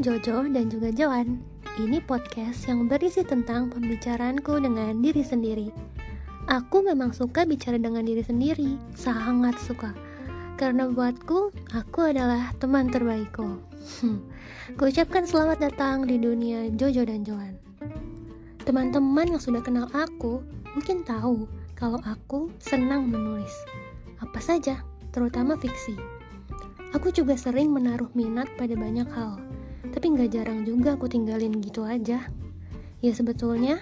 Jojo dan juga Joan. Ini podcast yang berisi tentang pembicaraanku dengan diri sendiri. Aku memang suka bicara dengan diri sendiri, sangat suka. Karena buatku, aku adalah teman terbaikku. Hmm. Kuucapkan selamat datang di dunia Jojo dan Joan. Teman-teman yang sudah kenal aku mungkin tahu kalau aku senang menulis. Apa saja, terutama fiksi. Aku juga sering menaruh minat pada banyak hal, tapi nggak jarang juga aku tinggalin gitu aja. Ya sebetulnya,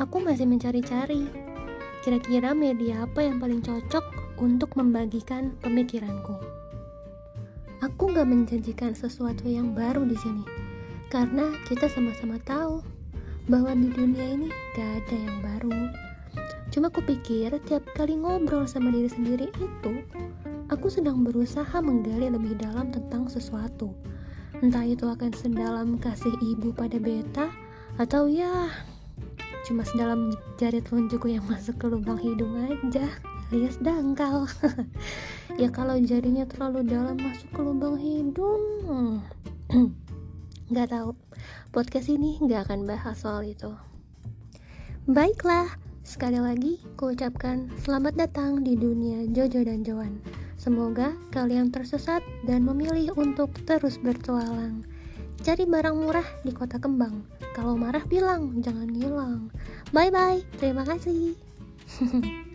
aku masih mencari-cari. Kira-kira media apa yang paling cocok untuk membagikan pemikiranku. Aku nggak menjanjikan sesuatu yang baru di sini, karena kita sama-sama tahu bahwa di dunia ini gak ada yang baru. Cuma kupikir tiap kali ngobrol sama diri sendiri itu aku sedang berusaha menggali lebih dalam tentang sesuatu. Entah itu akan sedalam kasih ibu pada beta, atau ya cuma sedalam jari telunjukku yang masuk ke lubang hidung aja alias dangkal. Ya kalau jarinya terlalu dalam masuk ke lubang hidung nggak tahu. Podcast ini nggak akan bahas soal itu. Baiklah sekali lagi ku ucapkan selamat datang di dunia Jojo dan Joan Semoga kalian tersesat dan memilih untuk terus bertualang. Cari barang murah di kota kembang. Kalau marah bilang, jangan ngilang. Bye bye, terima kasih.